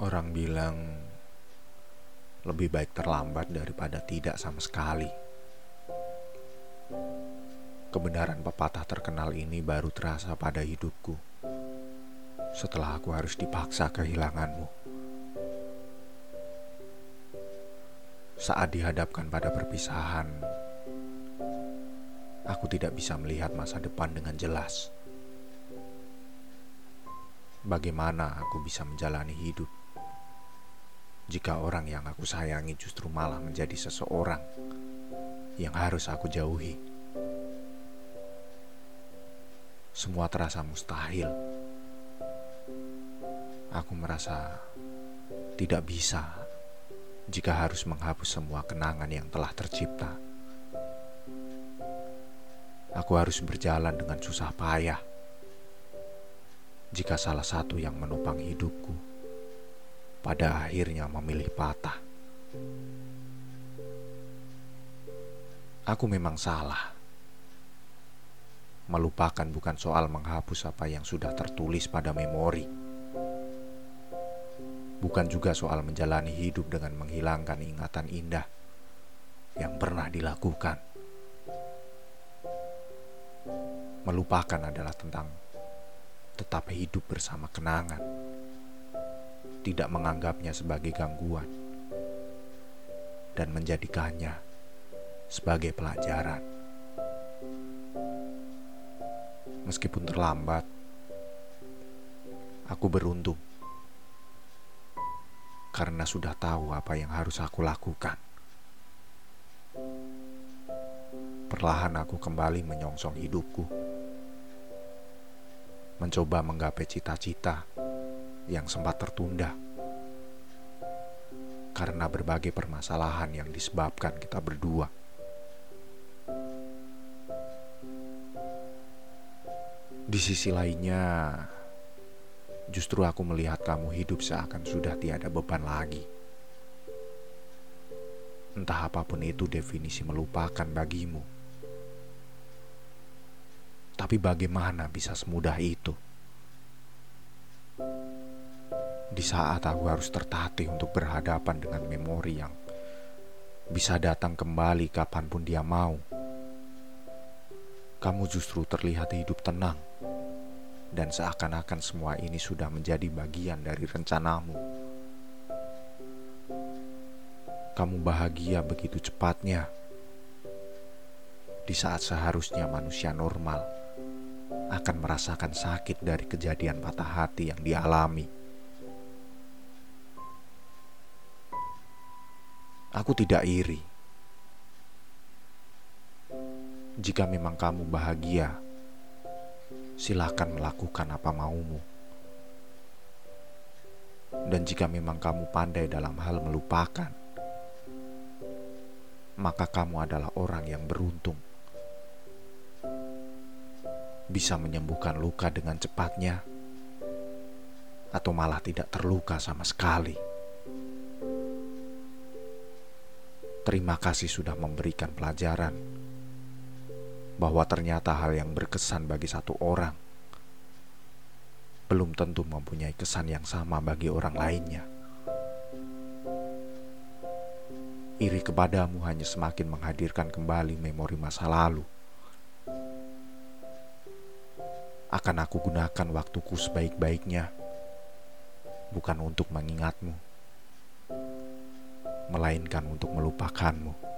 Orang bilang lebih baik terlambat daripada tidak sama sekali. Kebenaran pepatah terkenal ini baru terasa pada hidupku setelah aku harus dipaksa kehilanganmu. Saat dihadapkan pada perpisahan, aku tidak bisa melihat masa depan dengan jelas. Bagaimana aku bisa menjalani hidup jika orang yang aku sayangi justru malah menjadi seseorang yang harus aku jauhi. Semua terasa mustahil. Aku merasa tidak bisa jika harus menghapus semua kenangan yang telah tercipta. Aku harus berjalan dengan susah payah jika salah satu yang menopang hidupku pada akhirnya memilih patah. Aku memang salah. Melupakan bukan soal menghapus apa yang sudah tertulis pada memori. Bukan juga soal menjalani hidup dengan menghilangkan ingatan indah yang pernah dilakukan. Melupakan adalah tentang tetap hidup bersama kenangan tidak menganggapnya sebagai gangguan dan menjadikannya sebagai pelajaran. Meskipun terlambat, aku beruntung karena sudah tahu apa yang harus aku lakukan. Perlahan aku kembali menyongsong hidupku, mencoba menggapai cita-cita yang sempat tertunda karena berbagai permasalahan yang disebabkan kita berdua. Di sisi lainnya, justru aku melihat kamu hidup seakan sudah tiada beban lagi. Entah apa pun itu definisi melupakan bagimu. Tapi bagaimana bisa semudah itu? di saat aku harus tertatih untuk berhadapan dengan memori yang bisa datang kembali kapan pun dia mau. Kamu justru terlihat hidup tenang, dan seakan-akan semua ini sudah menjadi bagian dari rencanamu. Kamu bahagia begitu cepatnya di saat seharusnya manusia normal akan merasakan sakit dari kejadian patah hati yang dialami. Aku tidak iri. Jika memang kamu bahagia, silakan melakukan apa maumu. Dan jika memang kamu pandai dalam hal melupakan, maka kamu adalah orang yang beruntung. Bisa menyembuhkan luka dengan cepatnya, atau malah tidak terluka sama sekali. Terima kasih sudah memberikan pelajaran bahwa ternyata hal yang berkesan bagi satu orang belum tentu mempunyai kesan yang sama bagi orang lainnya. Iri kepadamu hanya semakin menghadirkan kembali memori masa lalu. Akan aku gunakan waktuku sebaik-baiknya, bukan untuk mengingatmu melainkan untuk melupakanmu.